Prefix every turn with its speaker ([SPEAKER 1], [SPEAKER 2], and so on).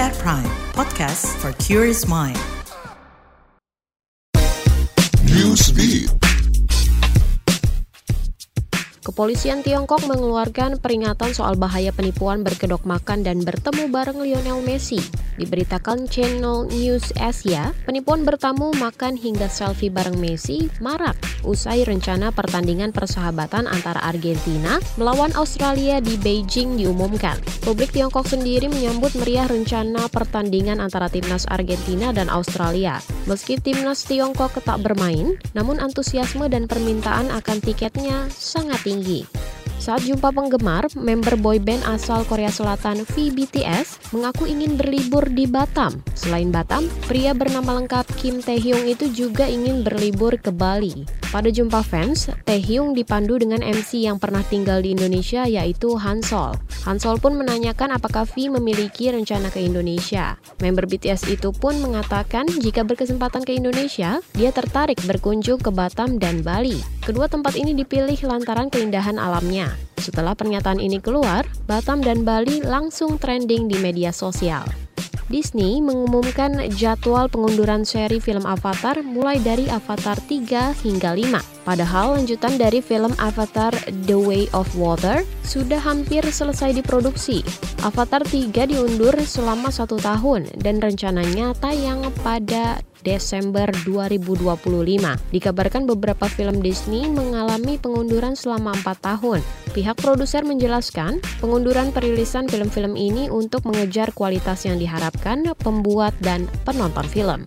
[SPEAKER 1] at Prime, podcast for curious mind.
[SPEAKER 2] Newsbeat.
[SPEAKER 3] Kepolisian Tiongkok mengeluarkan peringatan soal bahaya penipuan berkedok makan dan bertemu bareng Lionel Messi. Diberitakan channel News Asia, penipuan bertamu makan hingga selfie bareng Messi marak usai rencana pertandingan persahabatan antara Argentina melawan Australia di Beijing diumumkan. Publik Tiongkok sendiri menyambut meriah rencana pertandingan antara timnas Argentina dan Australia. Meski timnas Tiongkok ketak bermain, namun antusiasme dan permintaan akan tiketnya sangat tinggi. Saat jumpa penggemar, member boyband asal Korea Selatan VBTS mengaku ingin berlibur di Batam. Selain Batam, pria bernama lengkap Kim Taehyung itu juga ingin berlibur ke Bali. Pada jumpa fans, Taehyung dipandu dengan MC yang pernah tinggal di Indonesia yaitu Hansol. Hansol pun menanyakan apakah V memiliki rencana ke Indonesia. Member BTS itu pun mengatakan jika berkesempatan ke Indonesia, dia tertarik berkunjung ke Batam dan Bali. Kedua tempat ini dipilih lantaran keindahan alamnya. Setelah pernyataan ini keluar, Batam dan Bali langsung trending di media sosial. Disney mengumumkan jadwal pengunduran seri film Avatar mulai dari Avatar 3 hingga 5. Padahal lanjutan dari film Avatar The Way of Water sudah hampir selesai diproduksi. Avatar 3 diundur selama satu tahun dan rencananya tayang pada Desember 2025. Dikabarkan beberapa film Disney mengalami pengunduran selama 4 tahun. Pihak produser menjelaskan, pengunduran perilisan film-film ini untuk mengejar kualitas yang diharapkan pembuat dan penonton film.